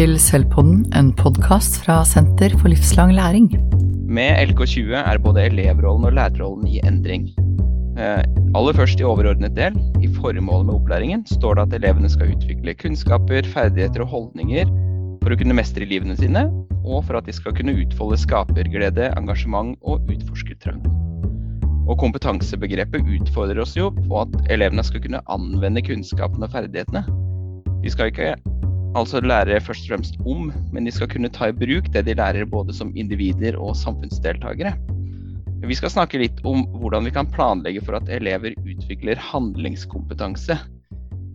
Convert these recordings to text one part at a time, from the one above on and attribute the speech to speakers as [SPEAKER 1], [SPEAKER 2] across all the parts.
[SPEAKER 1] til Selvpodden, en podkast fra Senter for livslang læring.
[SPEAKER 2] Med LK20 er både elevrollen og lærerrollen i endring. Eh, aller først i overordnet del, i formålet med opplæringen, står det at elevene skal utvikle kunnskaper, ferdigheter og holdninger for å kunne mestre livene sine, og for at de skal kunne utfolde skaperglede, engasjement og utforskertrang. Og kompetansebegrepet utfordrer oss jo på at elevene skal kunne anvende kunnskapene og ferdighetene. De skal ikke altså lærere først og fremst om, men de skal kunne ta i bruk det de lærer både som individer og samfunnsdeltakere. Vi skal snakke litt om hvordan vi kan planlegge for at elever utvikler handlingskompetanse.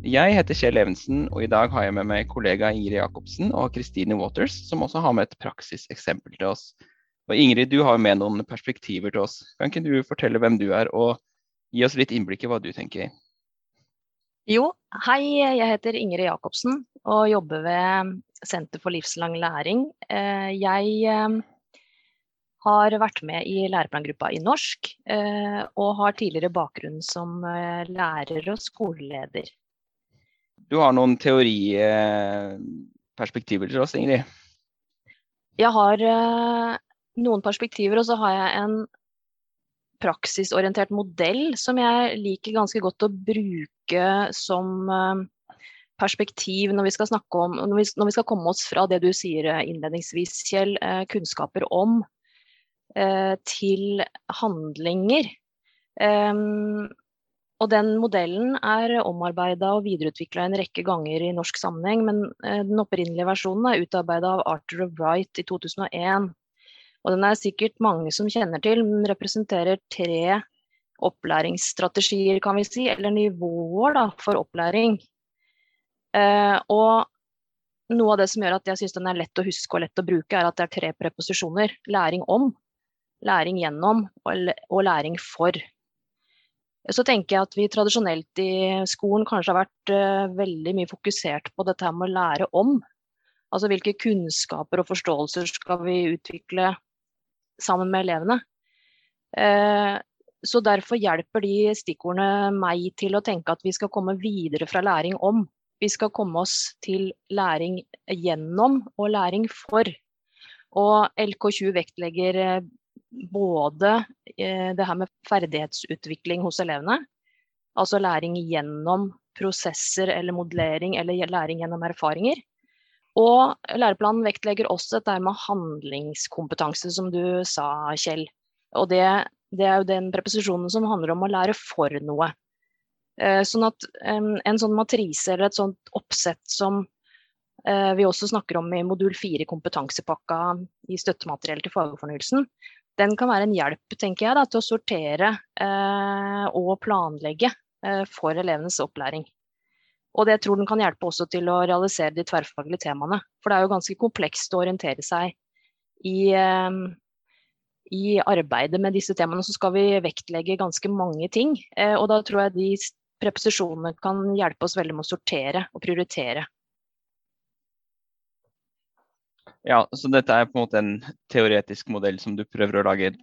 [SPEAKER 2] Jeg heter Kjell Evensen, og i dag har jeg med meg kollega Ingrid Jacobsen og Christine Waters, som også har med et praksiseksempel til oss. Og Ingrid, du har med noen perspektiver til oss. Kan ikke du fortelle hvem du er, og gi oss litt innblikk i hva du tenker?
[SPEAKER 3] Jo, hei, jeg heter Ingrid Jacobsen og jobber ved Senter for livslang læring. Eh, jeg eh, har vært med i læreplangruppa i norsk, eh, og har tidligere bakgrunn som lærer og skoleleder.
[SPEAKER 2] Du har noen teoriperspektiver til oss, Ingrid?
[SPEAKER 3] Jeg har noen perspektiver, og så har jeg en praksisorientert modell som jeg liker ganske godt å bruke som eh, perspektiv når vi skal om når vi, når vi skal komme oss fra det du sier eh, innledningsvis, Kjell, eh, kunnskaper om, til handlinger. Um, og den modellen er omarbeida og videreutvikla en rekke ganger i norsk sammenheng, men den opprinnelige versjonen er utarbeida av Arthur Wright i 2001. Og den er sikkert mange som kjenner til, men representerer tre opplæringsstrategier, kan vi si, eller nivåer da, for opplæring. Eh, og noe av det som gjør at jeg syns den er lett å huske og lett å bruke, er at det er tre preposisjoner. Læring om, læring gjennom og læring for. Så tenker jeg at vi tradisjonelt i skolen kanskje har vært uh, veldig mye fokusert på dette med å lære om. Altså hvilke kunnskaper og forståelser skal vi utvikle sammen med elevene. Eh, så derfor hjelper de stikkordene meg til å tenke at vi skal komme videre fra læring om. Vi skal komme oss til læring gjennom og læring for. Og LK20 vektlegger eh, både eh, det her med ferdighetsutvikling hos elevene, altså læring gjennom prosesser eller modellering eller læring gjennom erfaringer. Og læreplanen vektlegger også dette med handlingskompetanse, som du sa, Kjell. Og det, det, er jo den preposisjonen som handler om å lære for noe. Eh, sånn at en sånn matrise eller et sånt oppsett som eh, vi også snakker om i modul 4 kompetansepakka i støttemateriell til fagfornyelsen, den kan være en hjelp tenker jeg, da, til å sortere eh, og planlegge for elevenes opplæring. Og det tror den kan hjelpe også til å realisere de tverrfaglige temaene. For det er jo ganske komplekst å orientere seg i, ehm, i arbeidet med disse temaene. Så skal vi vektlegge ganske mange ting. Eh, og da tror jeg de preposisjonene kan hjelpe oss veldig med å sortere og prioritere.
[SPEAKER 2] Ja, så dette er på en måte en teoretisk modell som du prøver å lage et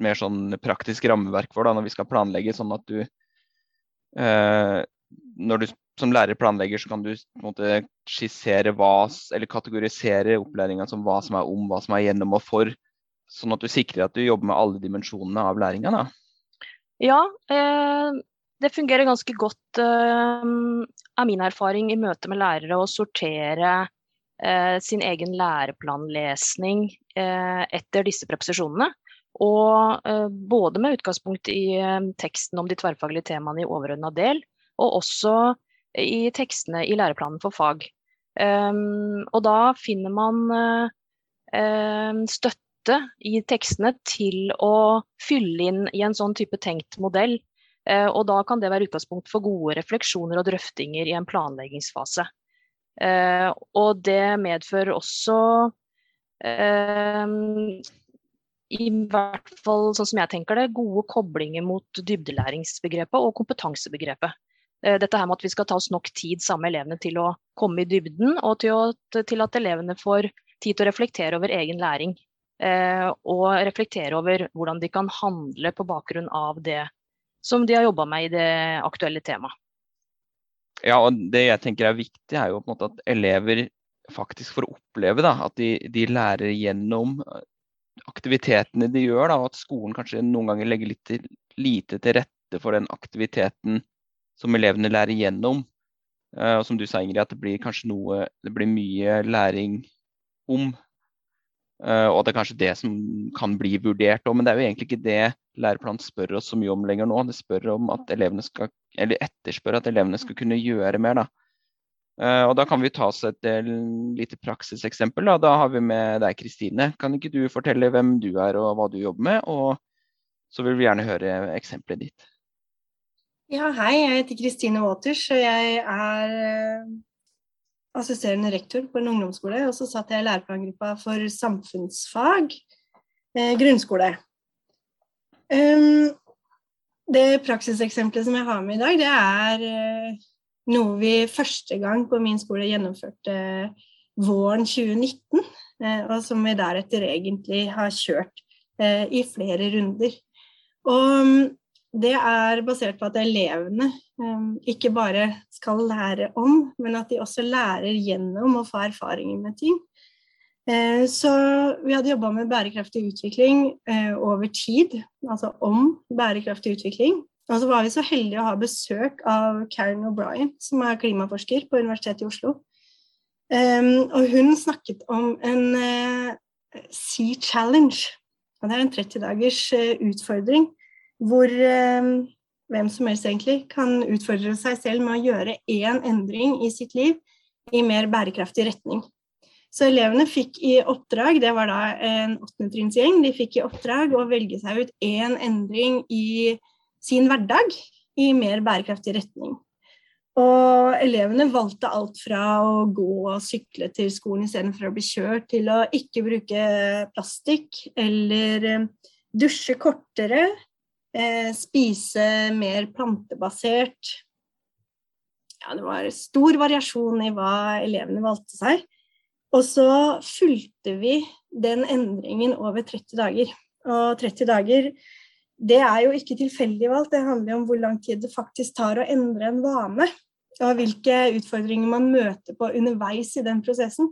[SPEAKER 2] mer sånn praktisk rammeverk for da, når vi skal planlegge, sånn at du eh, når du som lærer planlegger, så kan du måte, skissere hva, eller kategorisere opplæringa som hva som er om, hva som er gjennom og for. Sånn at du sikrer at du jobber med alle dimensjonene av læringa.
[SPEAKER 3] Ja, eh, det fungerer ganske godt, eh, er min erfaring, i møte med lærere å sortere eh, sin egen læreplanlesning eh, etter disse preposisjonene. Og eh, både med utgangspunkt i eh, teksten om de tverrfaglige temaene i overordna del, og også i tekstene i læreplanen for fag. Um, og da finner man uh, støtte i tekstene til å fylle inn i en sånn type tenkt modell. Uh, og da kan det være utgangspunkt for gode refleksjoner og drøftinger i en planleggingsfase. Uh, og det medfører også i hvert fall sånn som jeg tenker det, gode koblinger mot dybdelæringsbegrepet og kompetansebegrepet. Eh, dette her med at vi skal ta oss nok tid sammen med elevene til å komme i dybden, og til, å, til at elevene får tid til å reflektere over egen læring. Eh, og reflektere over hvordan de kan handle på bakgrunn av det som de har jobba med i det aktuelle temaet.
[SPEAKER 2] Ja, og det jeg tenker er viktig, er jo på en måte at elever faktisk får oppleve da, at de, de, lærer gjennom aktivitetene de gjør, da, og at skolen kanskje noen ganger legger litt lite til rette for den aktiviteten som elevene lærer gjennom. Uh, og som du sa, Ingrid, at det blir kanskje noe Det blir mye læring om. Uh, og det er kanskje det som kan bli vurdert òg, men det er jo egentlig ikke det læreplanen spør oss så mye om lenger nå. Det spør om at elevene skal, eller etterspør at elevene skal kunne gjøre mer. da. Uh, og Da kan vi ta oss et del, lite praksiseksempel. Da. da har vi med deg Kristine. Kan ikke du fortelle hvem du er og hva du jobber med? Og så vil vi gjerne høre eksempelet ditt.
[SPEAKER 4] Ja, hei. Jeg heter Kristine Waters, og jeg er uh, assisterende rektor på en ungdomsskole. Og så satt jeg i læreplangruppa for samfunnsfag eh, grunnskole. Um, det praksiseksempelet som jeg har med i dag, det er noe vi første gang på min skole gjennomførte våren 2019, eh, og som vi deretter egentlig har kjørt eh, i flere runder. Og mm, det er basert på at elevene um, ikke bare skal lære om, men at de også lærer gjennom å få erfaringer med ting. Så vi hadde jobba med bærekraftig utvikling over tid, altså om bærekraftig utvikling. Og så var vi så heldige å ha besøk av Karen O'Brien, som er klimaforsker på Universitetet i Oslo. Um, og hun snakket om en uh, Sea Challenge. Og det er en 30 dagers uh, utfordring hvor uh, hvem som helst egentlig kan utfordre seg selv med å gjøre én endring i sitt liv i mer bærekraftig retning. Så elevene fikk i oppdrag, det var da en åttendetrinnsgjeng, de fikk i oppdrag å velge seg ut én endring i sin hverdag i mer bærekraftig retning. Og elevene valgte alt fra å gå og sykle til skolen istedenfor å bli kjørt, til å ikke bruke plastikk eller eh, dusje kortere, eh, spise mer plantebasert. Ja, det var stor variasjon i hva elevene valgte seg. Og så fulgte vi den endringen over 30 dager. Og 30 dager det er jo ikke tilfeldig valgt, det handler om hvor lang tid det faktisk tar å endre en vane. Og hvilke utfordringer man møter på underveis i den prosessen.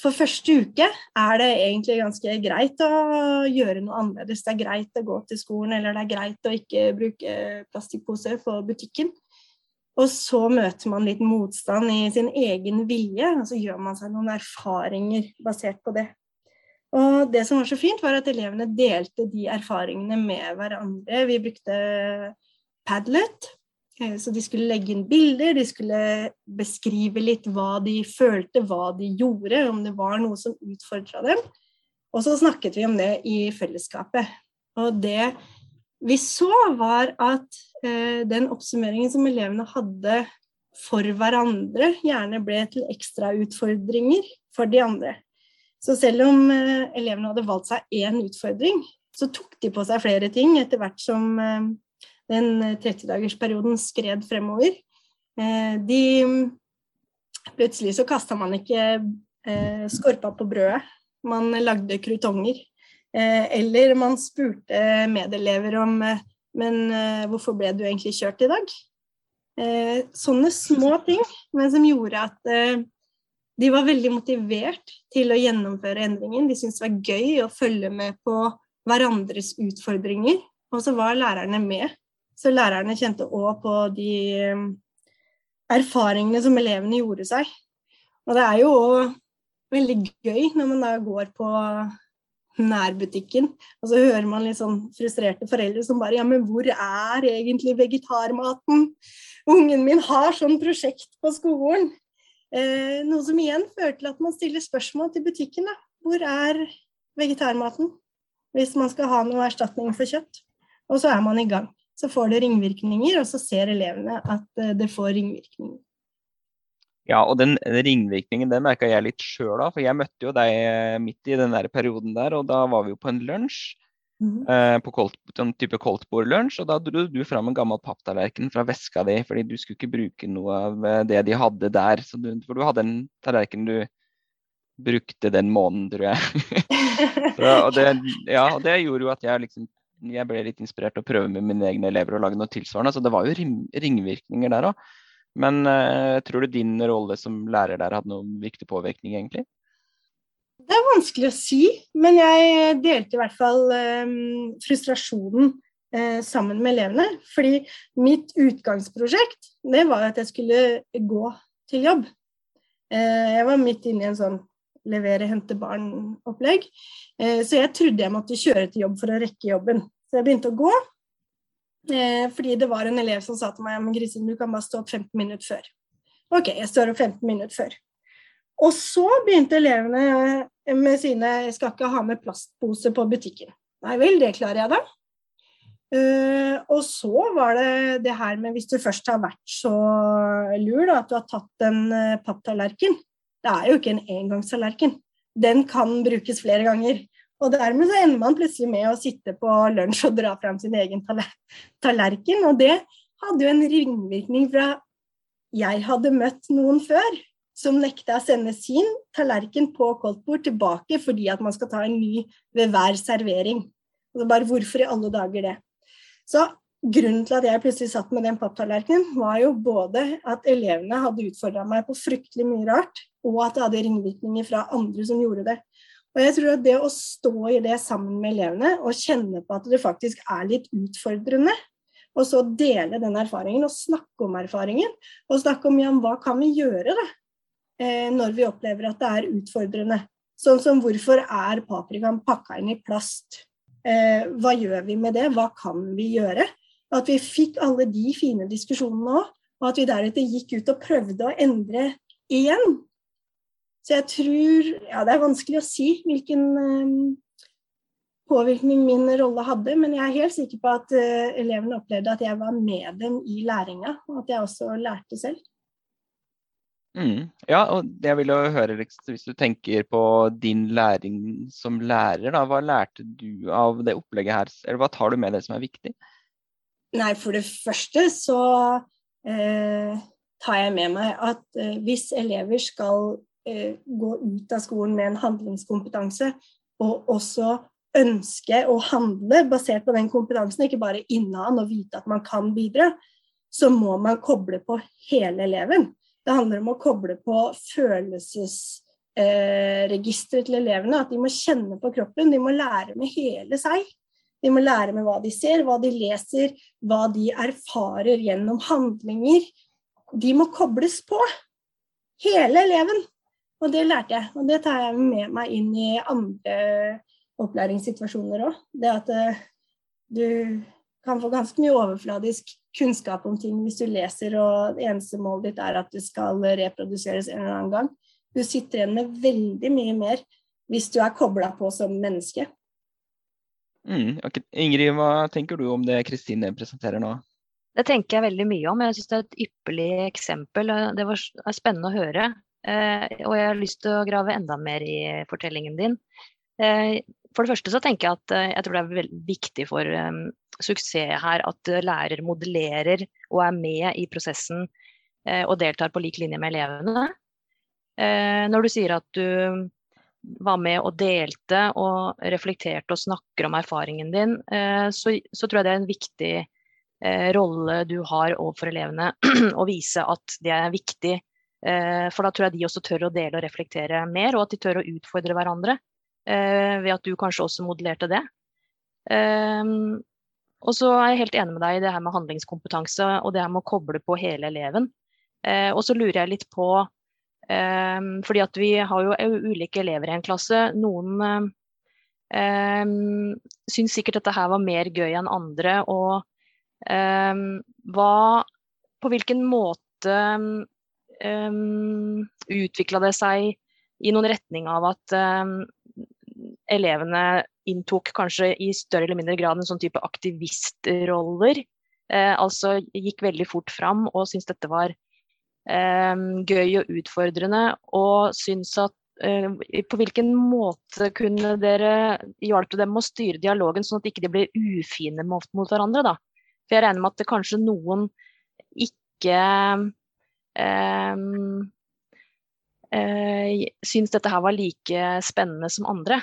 [SPEAKER 4] For første uke er det egentlig ganske greit å gjøre noe annerledes. Det er greit å gå til skolen, eller det er greit å ikke bruke plastikkposer på butikken. Og så møter man litt motstand i sin egen vilje, og så gjør man seg noen erfaringer basert på det. Og det som var så fint, var at elevene delte de erfaringene med hverandre. Vi brukte Padlet, så de skulle legge inn bilder, de skulle beskrive litt hva de følte, hva de gjorde, om det var noe som utfordra dem. Og så snakket vi om det i fellesskapet. Og det vi så, var at eh, den oppsummeringen som elevene hadde for hverandre, gjerne ble til ekstrautfordringer for de andre. Så selv om eh, elevene hadde valgt seg én utfordring, så tok de på seg flere ting etter hvert som eh, den 30-dagersperioden skred fremover. Eh, de Plutselig så kasta man ikke skorpa på brødet, man lagde krutonger. Eller man spurte medelever om Men hvorfor ble du egentlig kjørt i dag? Sånne små ting, men som gjorde at de var veldig motivert til å gjennomføre endringen. De syntes det var gøy å følge med på hverandres utfordringer. Og så var lærerne med. Så lærerne kjente òg på de um, erfaringene som elevene gjorde seg. Og det er jo òg veldig gøy når man da går på nærbutikken, og så hører man litt sånn frustrerte foreldre som bare Ja, men hvor er egentlig vegetarmaten? Ungen min har sånn prosjekt på skolen. Eh, noe som igjen fører til at man stiller spørsmål til butikken. Da. Hvor er vegetarmaten? Hvis man skal ha noe erstatning for kjøtt. Og så er man i gang. Så får det ringvirkninger, og så ser elevene at eh, det får ringvirkninger.
[SPEAKER 2] Ja, og den ringvirkningen det merka jeg litt sjøl av. For jeg møtte jo deg eh, midt i den der perioden der, og da var vi jo på en lunsj. Mm -hmm. på kolt, en type koldtbordlunsj. Og da dro du fram en gammel papptallerken fra veska di, fordi du skulle ikke bruke noe av eh, det de hadde der. Du, for du hadde en tallerken du brukte den måneden, tror jeg. Så, og, det, ja, og det gjorde jo at jeg liksom jeg ble litt inspirert til å prøve med mine egne elever å lage noe tilsvarende. Så det var jo ringvirkninger der òg. Men uh, tror du din rolle som lærer der hadde noen viktig påvirkning, egentlig?
[SPEAKER 4] Det er vanskelig å si, men jeg delte i hvert fall um, frustrasjonen uh, sammen med elevene. Fordi mitt utgangsprosjekt det var at jeg skulle gå til jobb. Uh, jeg var midt inne i en sånn levere, hente barn-opplegg. Så jeg trodde jeg måtte kjøre til jobb for å rekke jobben. Så jeg begynte å gå. Eh, fordi det var en elev som sa til meg men Kristin, du kan bare stå opp 15 minutter før. OK, jeg står opp 15 minutter før. Og så begynte elevene med sine 'jeg skal ikke ha med plastpose på butikken'. Nei vel, det klarer jeg da. Uh, og så var det det her med hvis du først har vært så lur da, at du har tatt en uh, papptallerken. Det er jo ikke en engangstallerken. Den kan brukes flere ganger. Og dermed så ender man plutselig med å sitte på lunsj og dra fram sin egen tallerken. Og det hadde jo en ringvirkning fra jeg hadde møtt noen før som nekta å sende sin tallerken på koldtbord tilbake fordi at man skal ta en ny ved hver servering. Og bare hvorfor i alle dager det? Så grunnen til at jeg plutselig satt med den papptallerkenen, var jo både at elevene hadde utfordra meg på fryktelig mye rart, og at det hadde ringvirkninger fra andre som gjorde det. Og jeg tror at det å stå i det sammen med elevene og kjenne på at det faktisk er litt utfordrende, og så dele den erfaringen og snakke om erfaringen, og snakke om ja, hva kan vi gjøre da, eh, når vi opplever at det er utfordrende. Sånn som hvorfor er paprikaen pakka inn i plast? Eh, hva gjør vi med det? Hva kan vi gjøre? At vi fikk alle de fine diskusjonene òg, og at vi deretter gikk ut og prøvde å endre igjen. Så jeg tror Ja, det er vanskelig å si hvilken uh, påvirkning min rolle hadde, men jeg er helt sikker på at uh, elevene opplevde at jeg var med dem i læringa, og at jeg også lærte selv.
[SPEAKER 2] Mm. Ja, og jeg vil jo høre, hvis du tenker på din læring som lærer, da, hva lærte du av det opplegget her? Eller hva tar du med det som er viktig?
[SPEAKER 4] Nei, for det første så eh, tar jeg med meg at eh, hvis elever skal Eh, gå ut av skolen med en handlingskompetanse, og også ønske å handle basert på den kompetansen, ikke bare innan og vite at man kan bidra, så må man koble på hele eleven. Det handler om å koble på følelsesregisteret eh, til elevene. At de må kjenne på kroppen. De må lære med hele seg. De må lære med hva de ser, hva de leser, hva de erfarer gjennom handlinger. De må kobles på. Hele eleven. Og det lærte jeg, og det tar jeg med meg inn i andre opplæringssituasjoner òg. Det at uh, du kan få ganske mye overfladisk kunnskap om ting hvis du leser, og det eneste målet ditt er at det skal reproduseres en eller annen gang. Du sitter igjen med veldig mye mer hvis du er kobla på som menneske.
[SPEAKER 2] Mm, okay. Ingrid, hva tenker du om det Kristine presenterer nå?
[SPEAKER 3] Det tenker jeg veldig mye om. Jeg syns det er et ypperlig eksempel. Det var spennende å høre. Eh, og jeg har lyst til å grave enda mer i fortellingen din. Eh, for det første så tenker jeg at eh, jeg tror det er veldig viktig for suksess her at lærer modellerer og er med i prosessen og deltar på lik linje med elevene. Når du sier at du var med og delte og reflekterte og snakker om erfaringen din, så, så, tror jeg det er en viktig rolle du har overfor elevene. Å vise at det er viktig for da tror jeg de også tør å dele og reflektere mer, og at de tør å utfordre hverandre. Eh, ved at du kanskje også modellerte det. Eh, og så er jeg helt enig med deg i det her med handlingskompetanse og det her med å koble på hele eleven. Og så lurer jeg litt på Fordi at vi har jo ulike elever i en klasse. Noen um, syns sikkert dette her var mer gøy enn andre. Og um, hva På hvilken måte ehm, utvikla det seg i noen retning av at um, elevene inntok kanskje i større eller mindre grad en sånn type aktivistroller. Eh, altså gikk veldig fort fram og syntes dette var eh, gøy og utfordrende. Og syntes at eh, på hvilken måte kunne dere hjelpe dem å styre dialogen, sånn at de ikke blir ufine mot, mot hverandre? da? For jeg regner med at det kanskje noen ikke syns dette her var like spennende som andre.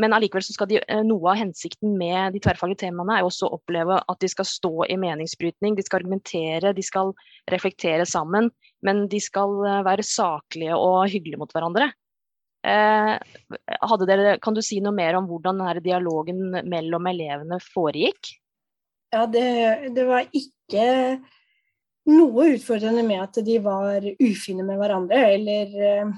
[SPEAKER 3] men allikevel så skal de, eh, noe av hensikten med de tverrfaglige temaene er også å oppleve at de skal stå i meningsbrytning, de skal argumentere, de skal reflektere sammen. Men de skal eh, være saklige og hyggelige mot hverandre. Eh, dere, kan du si noe mer om hvordan denne dialogen mellom elevene foregikk?
[SPEAKER 4] Ja, det, det var ikke noe utfordrende med at de var ufine med hverandre, eller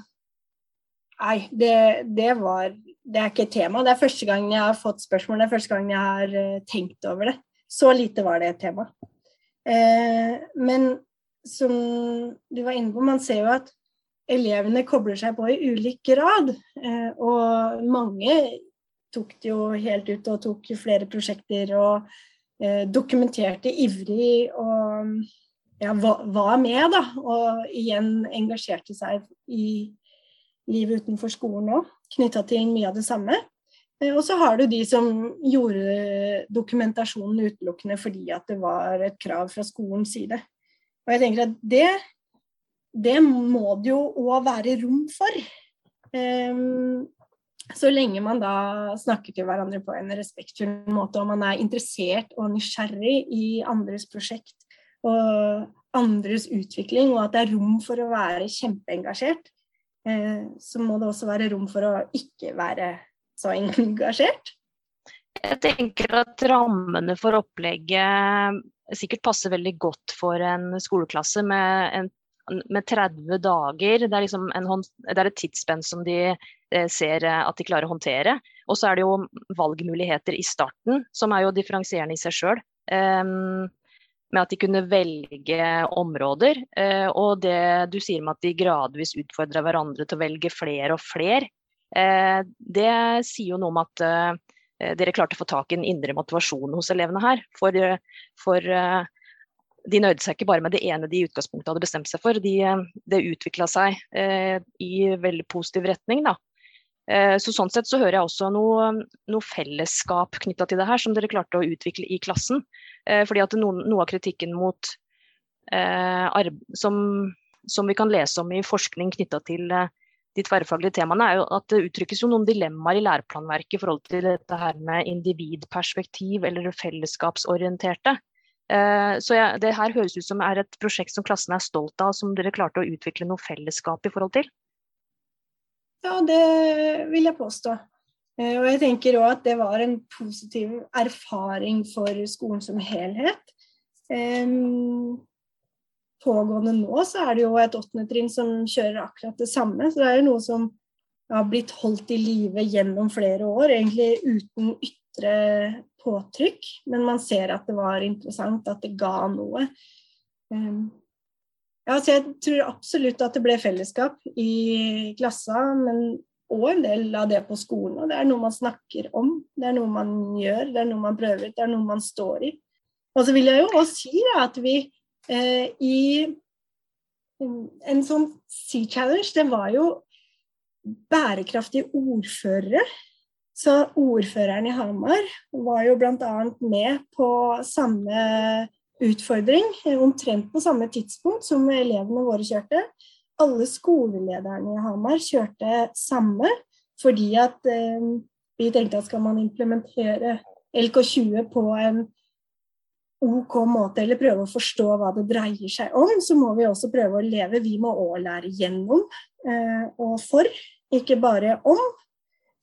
[SPEAKER 4] Nei, det, det var det er ikke et tema. Det er første gang jeg har fått spørsmål, det er første gang jeg har uh, tenkt over det. Så lite var det et tema. Eh, men som du var inne på, man ser jo at elevene kobler seg på i ulik grad. Eh, og mange tok det jo helt ut og tok flere prosjekter og dokumenterte ivrig og ja, var med, da. Og igjen engasjerte seg i livet utenfor skolen òg knytta til mye av det samme. Eh, og så har du de som gjorde dokumentasjonen utelukkende fordi at det var et krav fra skolens side. Og jeg tenker at det, det må det jo òg være rom for. Um, så lenge man da snakker til hverandre på en respektfull måte, og man er interessert og nysgjerrig i andres prosjekt og andres utvikling, og at det er rom for å være kjempeengasjert, Eh, så må det også være rom for å ikke være så engasjert.
[SPEAKER 3] Jeg tenker at rammene for opplegget sikkert passer veldig godt for en skoleklasse med, en, med 30 dager. Det er, liksom en, det er et tidsspenn som de eh, ser at de klarer å håndtere. Og så er det jo valgmuligheter i starten, som er jo differensierende i seg sjøl. Um, med at de kunne velge områder. Eh, og det du sier med at de gradvis utfordra hverandre til å velge flere og flere, eh, det sier jo noe om at eh, dere klarte å få tak i en indre motivasjon hos elevene her. For, for de nøyde seg ikke bare med det ene de i utgangspunktet hadde bestemt seg for. De, det utvikla seg i veldig positiv retning. da. Så Sånn sett så hører jeg også noe, noe fellesskap knytta til det her, som dere klarte å utvikle i klassen. Eh, fordi at noen, noe av kritikken mot eh, som, som, vi kan lese om i forskning knytta til eh, de tverrfaglige temaene, er jo at det uttrykkes jo noen dilemmaer i læreplanverket i forhold til dette her med individperspektiv eller fellesskapsorienterte. Eh, så jeg, det her høres ut som er et prosjekt som klassen er stolt av, som dere klarte å utvikle noe fellesskap i forhold til?
[SPEAKER 4] Ja, det vil jeg påstå. Eh, og jeg tenker òg at det var en positiv erfaring for skolen som helhet. Pågående nå så er det jo et åttende trinn som kjører akkurat det samme. Så det er jo noe som har blitt holdt i live gjennom flere år, egentlig uten ytre påtrykk. Men man ser at det var interessant, at det ga noe. Ja, så jeg tror absolutt at det ble fellesskap i klassa, men og en del av det på skolen. Og det er noe man snakker om, det er noe man gjør, det er noe man prøver det er noe man står i. Og så vil jeg jo også si at vi eh, i en sånn Sea Challenge, det var jo bærekraftige ordførere. Så ordføreren i Hamar var jo bl.a. med på samme utfordring, omtrent på samme tidspunkt som elevene våre kjørte alle skolelederne i Hamar kjørte samme, fordi at eh, vi tenkte at skal man implementere LK20 på en OK måte, eller prøve å forstå hva det dreier seg om, så må vi også prøve å leve. Vi må òg lære gjennom eh, og for, ikke bare om.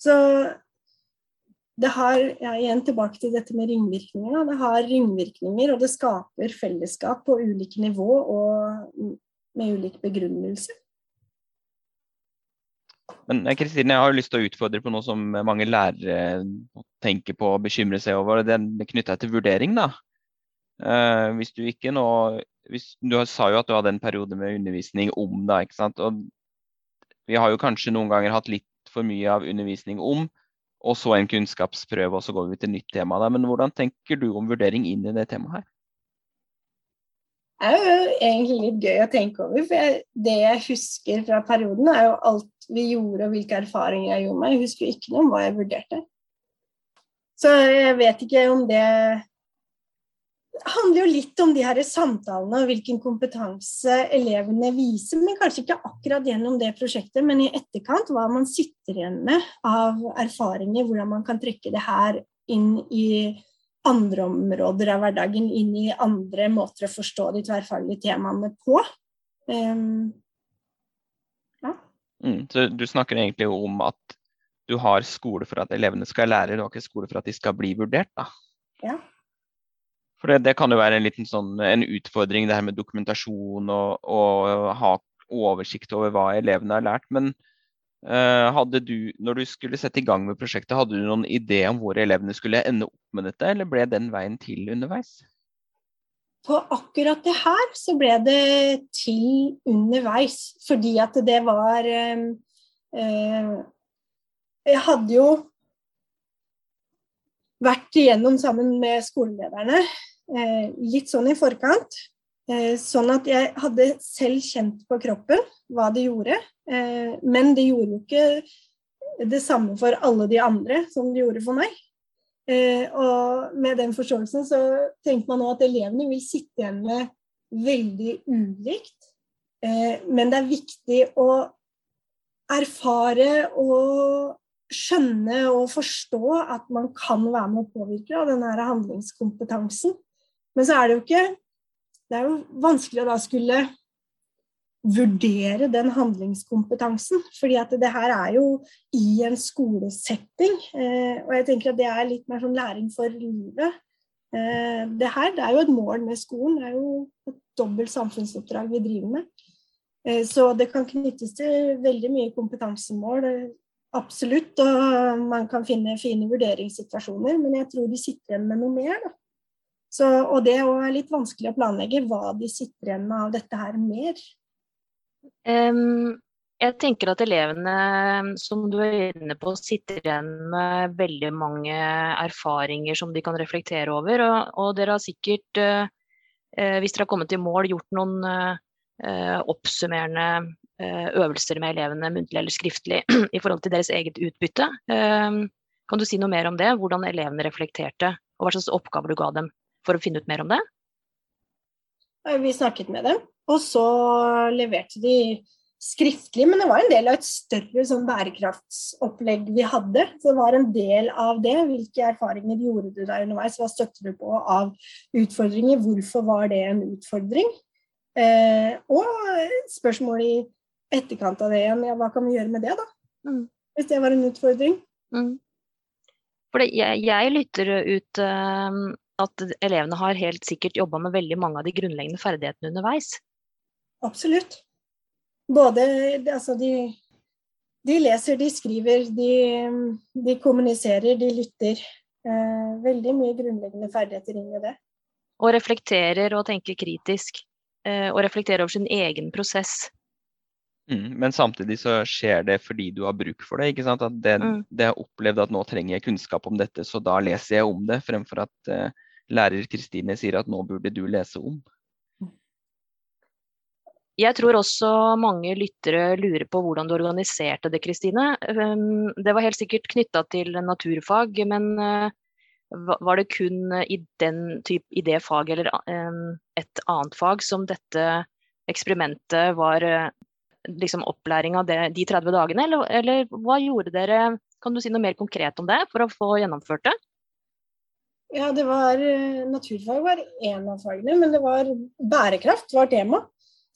[SPEAKER 4] Så det har, ja, igjen tilbake til dette med ringvirkninger. Det har ringvirkninger, og det skaper fellesskap på ulike nivå og med ulik begrunnelse.
[SPEAKER 2] Men eh, Kristine, jeg har jo lyst til å utfordre på noe som mange lærere tenker på og bekymrer seg over. Det er knytta til vurdering. da. Uh, hvis du ikke nå hvis, Du sa jo at du hadde en periode med undervisning om, da. ikke sant? Og vi har jo kanskje noen ganger hatt litt for mye av undervisning om, og så en kunnskapsprøve, og så går vi til nytt tema. Da. Men hvordan tenker du om vurdering inn i det temaet her?
[SPEAKER 4] Det er jo egentlig litt gøy å tenke over. For jeg, det jeg husker fra perioden, er jo alt vi gjorde og hvilke erfaringer jeg gjorde meg. Jeg husker jo ikke noe om hva jeg vurderte. Så jeg vet ikke om det handler jo litt om de her samtalene og hvilken kompetanse elevene viser, men kanskje ikke akkurat gjennom det prosjektet, men i etterkant hva man sitter igjen med av erfaringer, hvordan man kan trekke det her inn i andre områder av hverdagen, inn i andre måter å forstå de tverrfaglige temaene på. Um,
[SPEAKER 2] ja. Mm, så du snakker egentlig om at du har skole for at elevene skal lære, du har ikke skole for at de skal bli vurdert, da?
[SPEAKER 4] Ja.
[SPEAKER 2] For det, det, kan jo være en liten sånn, en utfordring, det her med dokumentasjon og, og ha oversikt over hva elevene har lært. Men uh, hadde du, når du skulle sette i gang med prosjektet, hadde du noen idé om hvor elevene skulle ende opp med dette, eller ble den veien til underveis?
[SPEAKER 4] På akkurat det her så ble det til underveis, fordi at det var uh, Jeg hadde jo vært igjennom sammen med skolelederne litt sånn i forkant. Eh, sånn at jeg hadde selv kjent på kroppen hva det gjorde. Eh, men det gjorde jo ikke det samme for alle de andre som det gjorde for meg. Og med den forståelsen så tenkte man nå at elevene vil sitte igjen med veldig ulikt. Men det er viktig å erfare og skjønne og forstå at man kan være med å påvirke av denne handlingskompetansen. Men så er det jo ikke Det er jo vanskelig å da skulle vurdere den handlingskompetansen. fordi at det her er jo i en skolesetting. Eh, og jeg tenker at det er litt mer sånn læring for livet. Eh, det her det er jo et mål med skolen. Det er jo et dobbelt samfunnsoppdrag vi driver med. Eh, så det kan knyttes til veldig mye kompetansemål. Absolutt. Og man kan finne fine vurderingssituasjoner. Men jeg tror de sitter igjen med noe mer. da. Så, og det er litt vanskelig å planlegge hva de sitter igjen med av dette her mer.
[SPEAKER 3] Um, jeg tenker at elevene, som du er inne på, sitter igjen med veldig mange erfaringer som de kan reflektere over. Og, og dere har sikkert, uh, hvis dere har kommet i mål, gjort noen uh, oppsummerende uh, øvelser med elevene, muntlig eller skriftlig, i forhold til deres eget utbytte. Kan du si noe mer om det? Hvordan elevene reflekterte, og hva slags oppgaver du ga dem? For å finne ut mer om det?
[SPEAKER 4] Vi snakket med dem, og så leverte de skriftlig, men det var en del av et større sånn bærekraftsopplegg vi hadde. Så det var en del av det. Hvilke erfaringer gjorde du der underveis? Hva støtter du på av utfordringer? Hvorfor var det en utfordring? Eh, og spørsmål i etterkant av det igjen, ja, hva kan vi gjøre med det, da? Mm. Hvis det var en utfordring. Mm.
[SPEAKER 3] For jeg, jeg, lytter ut uh, at elevene har helt sikkert jobba med veldig mange av de grunnleggende ferdighetene underveis.
[SPEAKER 4] Absolutt. Både altså de, de leser, de skriver, de, de kommuniserer, de lytter. Eh, veldig mye grunnleggende ferdigheter inn i det.
[SPEAKER 3] Og reflekterer og tenker kritisk. Eh, og reflekterer over sin egen prosess.
[SPEAKER 2] Mm, men samtidig så skjer det fordi du har bruk for det. ikke sant? At det, mm. det har opplevd at nå trenger jeg kunnskap om dette, så da leser jeg om det, fremfor at uh, lærer Kristine sier at nå burde du lese om.
[SPEAKER 3] Jeg tror også mange lyttere lurer på hvordan du organiserte det, Kristine. Um, det var helt sikkert knytta til naturfag, men uh, var det kun i, type, i det faget eller um, et annet fag som dette eksperimentet var uh, liksom opplæring av de 30 dagene, eller, eller, hva gjorde dere? Kan du si noe mer konkret om det for å få gjennomført det?
[SPEAKER 4] Ja, det var eh, Naturfag var én av fagene, men det var bærekraft var tema.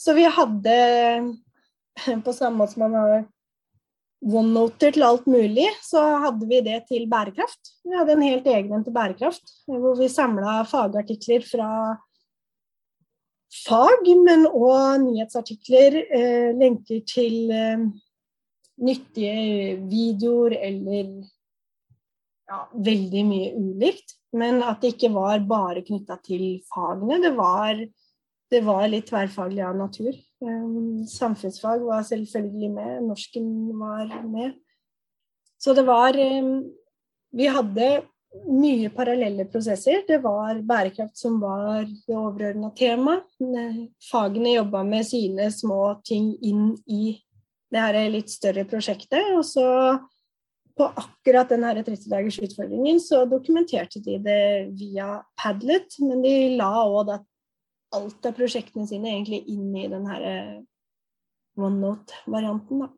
[SPEAKER 4] Så vi hadde, på samme måte som man har OneNoter til alt mulig, så hadde vi det til bærekraft. Vi hadde en helt egen en til bærekraft, hvor vi samla fagartikler fra fag, men òg nyhetsartikler, eh, lenker til eh, nyttige videoer eller ja, veldig mye ulikt. Men at det ikke var bare knytta til fagene. Det var, det var, litt tverrfaglig av natur. Um, samfunnsfag var selvfølgelig med, norsken var med. Så det var um, Vi hadde mye parallelle prosesser. Det var bærekraft som var det overordna temaet. Fagene jobba med sine små ting inn i det her litt større prosjektet. Og så på akkurat den 30 dagers utfordringen så dokumenterte de det via Padlet, men de la òg alt av prosjektene sine egentlig inn i den her eh, OneNote-varianten. da.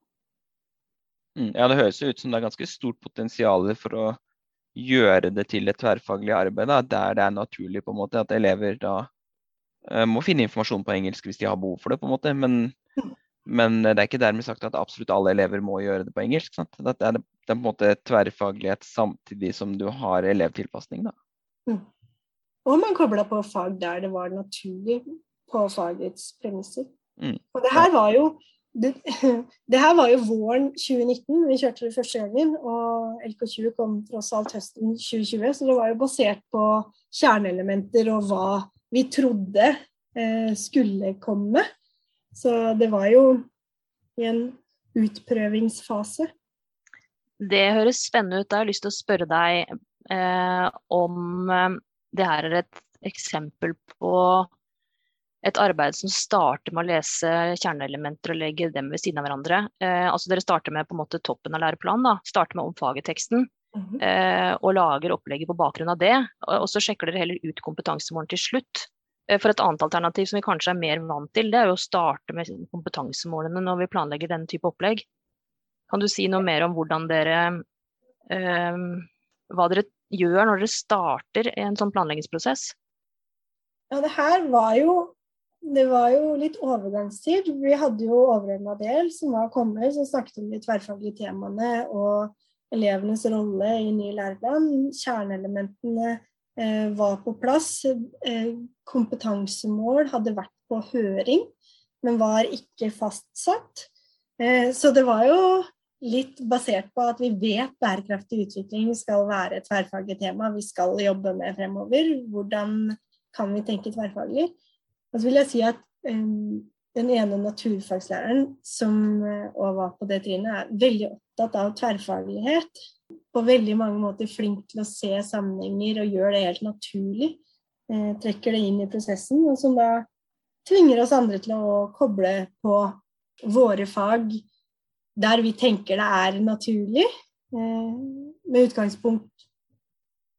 [SPEAKER 2] Mm, ja, det høres jo ut som det er ganske stort potensial for å gjøre det til et tverrfaglig arbeid, da, der det er naturlig på en måte at elever da uh, må finne informasjon på engelsk hvis de har behov for det. på en måte, men, mm. Men det er ikke dermed sagt at absolutt alle elever må gjøre det på engelsk. Sant? Det, er, det er på en måte tverrfaglighet samtidig som du har elevtilpasning. da.
[SPEAKER 4] Mm. Og man kobla på fag der det var naturlig på fagets premisser. Mm. Og det her var jo det, det, her var jo våren 2019 vi kjørte det første gangen, og LK20 kom tross alt høsten 2020. Så det var jo basert på kjerneelementer og hva vi trodde eh, skulle komme. Så det var jo i en utprøvingsfase.
[SPEAKER 3] Det høres spennende ut. Jeg har lyst til å spørre deg eh, om eh, det her er et eksempel på et arbeid som starter med å lese kjerneelementer og legge dem ved siden av hverandre. Eh, altså Dere starter med på en måte toppen av læreplanen, da. starter med omfageteksten. Mm -hmm. eh, og lager opplegget på bakgrunn av det. Og, og så sjekker dere heller ut kompetansemålen til slutt. Eh, for et annet alternativ som vi kanskje er mer vant til, det er jo å starte med kompetansemålene når vi planlegger den type opplegg. Kan du si noe mer om hvordan dere eh, hva dere gjør når dere starter en sånn planleggingsprosess?
[SPEAKER 4] Ja, det her var jo det var jo litt overgangstid. Vi hadde jo overordna del som var kommet, som snakket om de tverrfaglige temaene og elevenes rolle i ny læreplan. Kjerneelementene var på plass. Eh, kompetansemål hadde vært på høring, men var ikke fastsatt. Eh, så det var jo litt basert på at vi vet bærekraftig utvikling skal være et tverrfaglig tema vi skal jobbe med fremover. Hvordan kan vi tenke tverrfaglig? Og så vil jeg si at den ene naturfagslæreren som òg var på det trinnet, er veldig opptatt av tverrfaglighet. På veldig mange måter flink til å se sammenhenger og gjør det helt naturlig. Eh, trekker det inn i prosessen, og som da tvinger oss andre til å koble på våre fag der vi tenker det er naturlig, eh, med utgangspunkt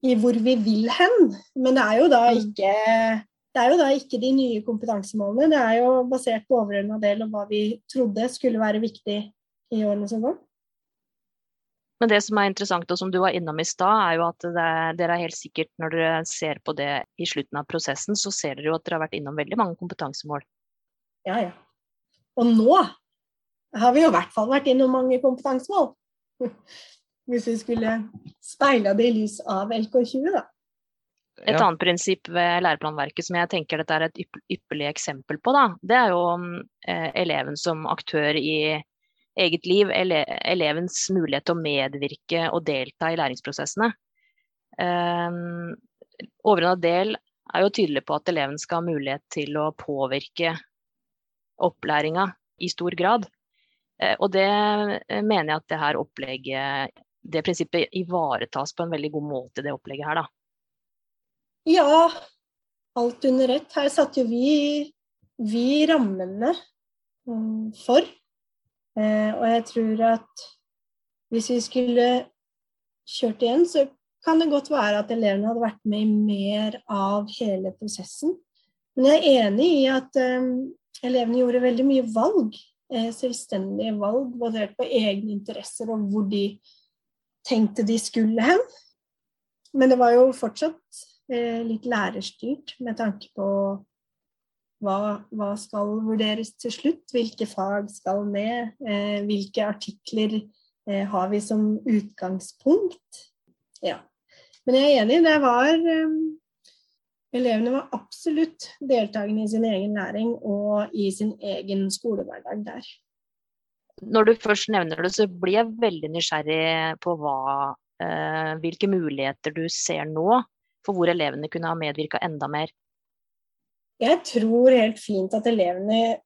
[SPEAKER 4] i hvor vi vil hen. Men det er jo da mm. ikke det er jo da ikke de nye kompetansemålene, det er jo basert på overordna del og hva vi trodde skulle være viktig i årene som går.
[SPEAKER 3] Men det som er interessant og som du var innom i stad, er jo at det, dere er helt sikkert når dere ser på det i slutten av prosessen, så ser dere jo at dere har vært innom veldig mange kompetansemål.
[SPEAKER 4] Ja, ja. Og nå har vi jo i hvert fall vært innom mange kompetansemål. Hvis vi skulle speila det i lys av LK20, da.
[SPEAKER 3] Et ja. annet prinsipp ved læreplanverket som jeg tenker dette er et ypperlig eksempel på, da, det er jo eh, eleven som aktør i eget liv, ele elevens mulighet til å medvirke og delta i læringsprosessene. Eh, Overordna del er jo tydelig på at eleven skal ha mulighet til å påvirke opplæringa i stor grad. Eh, og det eh, mener jeg at det her opplegget, det prinsippet ivaretas på en veldig god måte i det opplegget her, da.
[SPEAKER 4] Ja, alt under ett. Her satte jo vi, vi rammene um, for. Eh, og jeg tror at hvis vi skulle kjørt igjen, så kan det godt være at elevene hadde vært med i mer av hele prosessen. Men jeg er enig i at um, elevene gjorde veldig mye valg. Eh, selvstendige valg basert på egne interesser og hvor de tenkte de skulle hen. Men det var jo fortsatt Eh, litt lærerstyrt med tanke på hva, hva, skal vurderes til slutt, hvilke fag skal med, eh, hvilke artikler eh, har vi som utgangspunkt. Ja. Men jeg er enig, det var eh, Elevene var absolutt deltakende i sin egen læring og i sin egen skolehverdag der.
[SPEAKER 3] Når du først nevner det, så blir jeg veldig nysgjerrig på hva, eh, hvilke muligheter du ser nå for hvor elevene kunne ha medvirka enda mer?
[SPEAKER 4] Jeg tror helt fint at elevene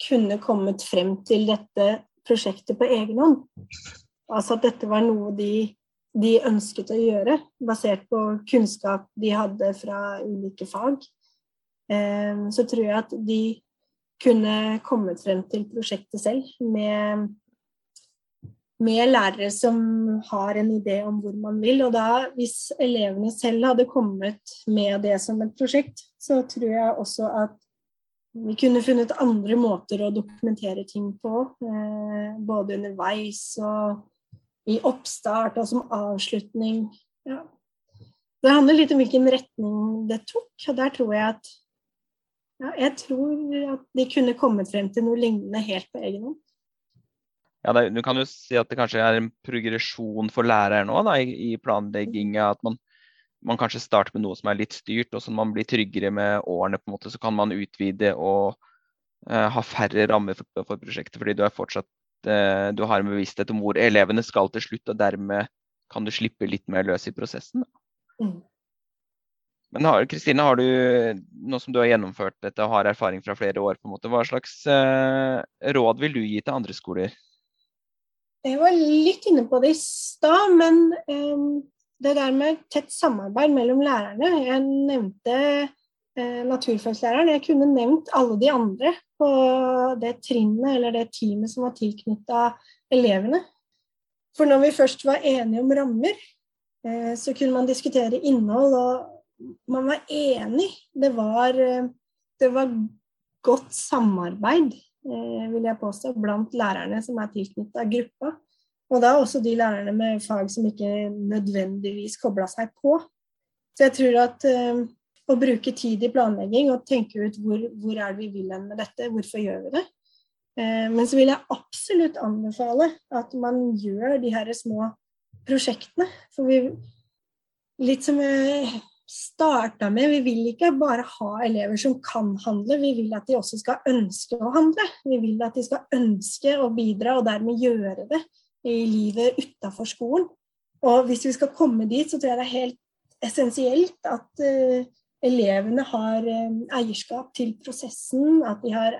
[SPEAKER 4] kunne kommet frem til dette prosjektet på egen hånd. Altså at dette var noe de, de ønsket å gjøre, basert på kunnskap de hadde fra ulike fag. Eh, så tror jeg at de kunne kommet frem til prosjektet selv med, med lærere som har en idé om hvor man vil. Og da, hvis elevene selv hadde kommet med det som et prosjekt, så tror jeg også at vi kunne funnet andre måter å dokumentere ting på. Eh, både underveis og i oppstart og som avslutning. Ja. Det handler litt om hvilken retning det tok. Og der tror jeg at ja, jeg tror at de kunne kommet frem til noe lignende helt på egen hånd.
[SPEAKER 2] Ja, det, Du kan jo si at det kanskje er en progresjon for læreren òg i, i planlegginga. At man, man, kanskje starter med noe som er litt styrt, og så man blir tryggere med årene. på en måte, Så kan man utvide og uh, ha færre rammer for, for, prosjektet. Fordi du, er fortsatt, uh, du har en bevissthet om hvor elevene skal til slutt, og dermed kan du slippe litt mer løs i prosessen. Mm. Men Kristine, har du, nå som du har gjennomført dette og har erfaring fra flere år, på en måte, hva slags uh, råd vil du gi til andre skoler?
[SPEAKER 4] Jeg var litt inne på det i stad, men um, det der med tett samarbeid mellom lærerne Jeg nevnte uh, naturfaglæreren. Jeg kunne nevnt alle de andre på det trinnet eller det teamet som var tilknytta elevene. For når vi først var enige om rammer, uh, så kunne man diskutere innhold, og man var enig. Det var, uh, det var godt samarbeid Eh, vil jeg påstå, blant lærerne som er tilknytta gruppa. Og da også de lærerne med fag som ikke nødvendigvis kobla seg på. Så jeg tror at uh, å bruke tid i planlegging og tenke ut hvor, hvor er det vi vil hen med dette, hvorfor gjør vi det. Eh, men så vil jeg absolutt anbefale at man gjør de her små prosjektene. For vi Litt som jeg starta med. Vi vil ikke bare ha elever som kan handle, vi vil at de også skal ønske å handle. Vi vil at de skal ønske å bidra, og dermed gjøre det i livet utafor skolen. Og hvis vi skal komme dit, så tror jeg det er helt essensielt at uh, elevene har um, eierskap til prosessen, at de har,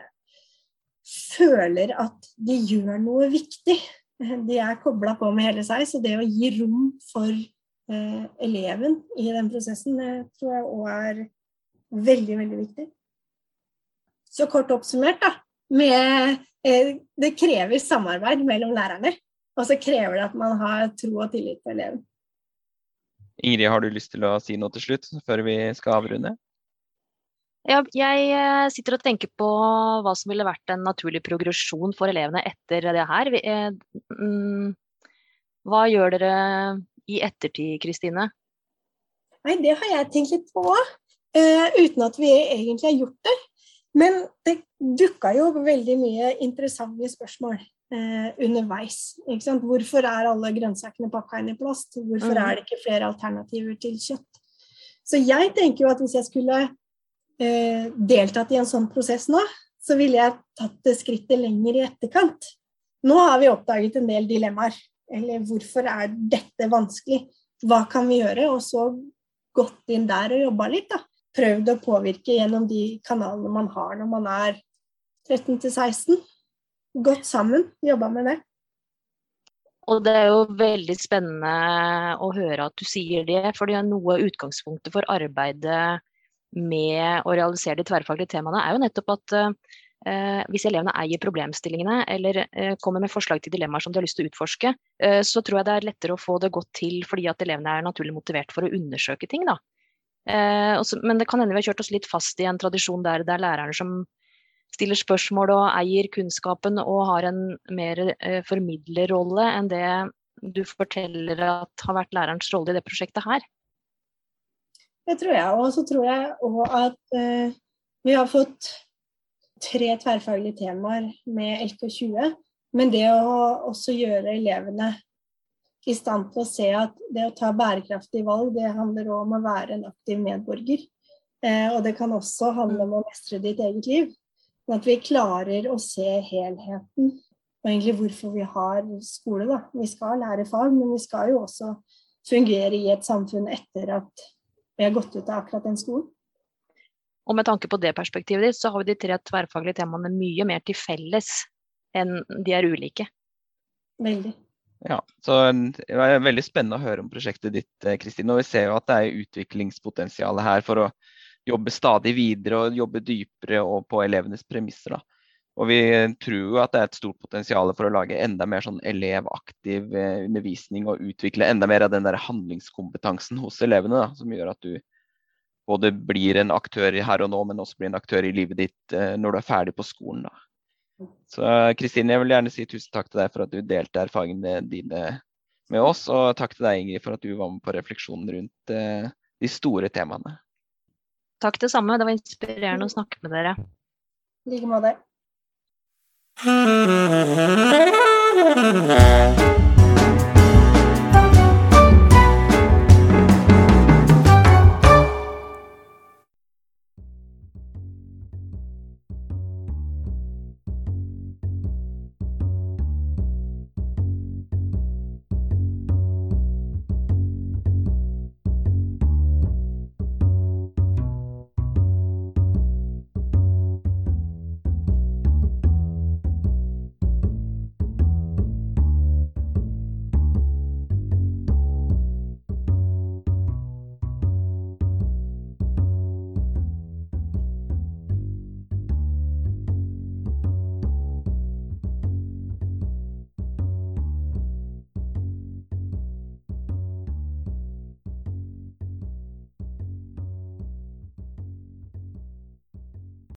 [SPEAKER 4] føler at de gjør noe viktig. De er kobla på med hele seg, så det å gi rom for eleven i den prosessen, det tror jeg òg er veldig, veldig viktig. Så kort oppsummert, da. Med, eh, det krever samarbeid mellom lærerne. Og så krever det at man har tro og tillit til eleven.
[SPEAKER 2] Ingrid, har du lyst til å si noe til slutt, før vi skal avrunde?
[SPEAKER 3] Ja, jeg eh, sitter og tenker på hva som ville vært en naturlig progresjon for elevene etter det her. Mm, hva gjør dere i ettertid, Kristine?
[SPEAKER 4] Nei, det har jeg tenkt litt på òg. Uh, eh, uten at vi egentlig har gjort det. Men det dukka jo veldig mye interessante spørsmål uh, underveis. Hvorfor er alle grønnsakene pakka inn i plast? Hvorfor mm. er det ikke flere alternativer til kjøtt? Så jeg tenker jo at hvis jeg skulle uh, deltatt i en sånn prosess nå, så ville jeg tatt det skrittet lenger i etterkant. Nå har vi oppdaget en del dilemmaer. Eller hvorfor er dette vanskelig? Hva kan vi gjøre? Og så gått inn der og jobba litt, da. Prøvd å påvirke gjennom de kanalene man har når man er 13 16. Gått sammen, jobba med det.
[SPEAKER 3] Og det er jo veldig spennende å høre at du sier det, for noe av utgangspunktet for arbeidet med å realisere de tverrfaglige temaene er jo nettopp at Eh, hvis elevene eier problemstillingene eller eh, kommer med forslag til dilemmaer som de har lyst til å utforske, eh, så tror jeg det er lettere å få det godt til fordi at elevene er naturlig motivert for å undersøke ting. Da. Men det kan hende vi har kjørt oss litt fast i en tradisjon der det er lærerne som stiller spørsmål og eier kunnskapen og har en mer formidlerrolle enn det du forteller at har vært lærerens rolle i det prosjektet her.
[SPEAKER 4] Det tror jeg. Og så tror jeg òg at vi har fått tre tverrfaglige temaer med LK20. Men det å også gjøre elevene i stand til å se at det å ta bærekraftige valg, det handler òg om å være en aktiv medborger. Eh, og det kan også handle om å mestre ditt eget liv. Sånn at vi klarer å se helheten og egentlig hvorfor vi har skole. Da. Vi skal lære fag, men vi skal jo også fungere i et samfunn etter at vi har gått ut av akkurat den skolen.
[SPEAKER 3] Og med tanke på det perspektivet ditt, så har vi de tre tverrfaglige temaene mye mer til felles enn de er ulike.
[SPEAKER 4] Veldig.
[SPEAKER 2] Ja, så Det er veldig spennende å høre om prosjektet ditt, eh, Kristine. Og vi ser jo at det er utviklingspotensial her for å jobbe stadig videre og jobbe dypere og på elevenes premisser. da. Og vi tror jo at det er et stort potensial for å lage enda mer sånn elevaktiv eh, undervisning og utvikle enda mer av den der handlingskompetansen hos elevene, da, som gjør at du både blir en aktør her og nå, men også blir en aktør i livet ditt eh, når du er ferdig på skolen. Da. Så Kristine, jeg vil gjerne si tusen takk til deg for at du delte erfaringene dine med oss, og takk til deg, Ingrid, for at du var med på refleksjonen rundt eh, de store temaene.
[SPEAKER 3] Takk det samme, det var inspirerende å snakke med dere.
[SPEAKER 4] I like måte.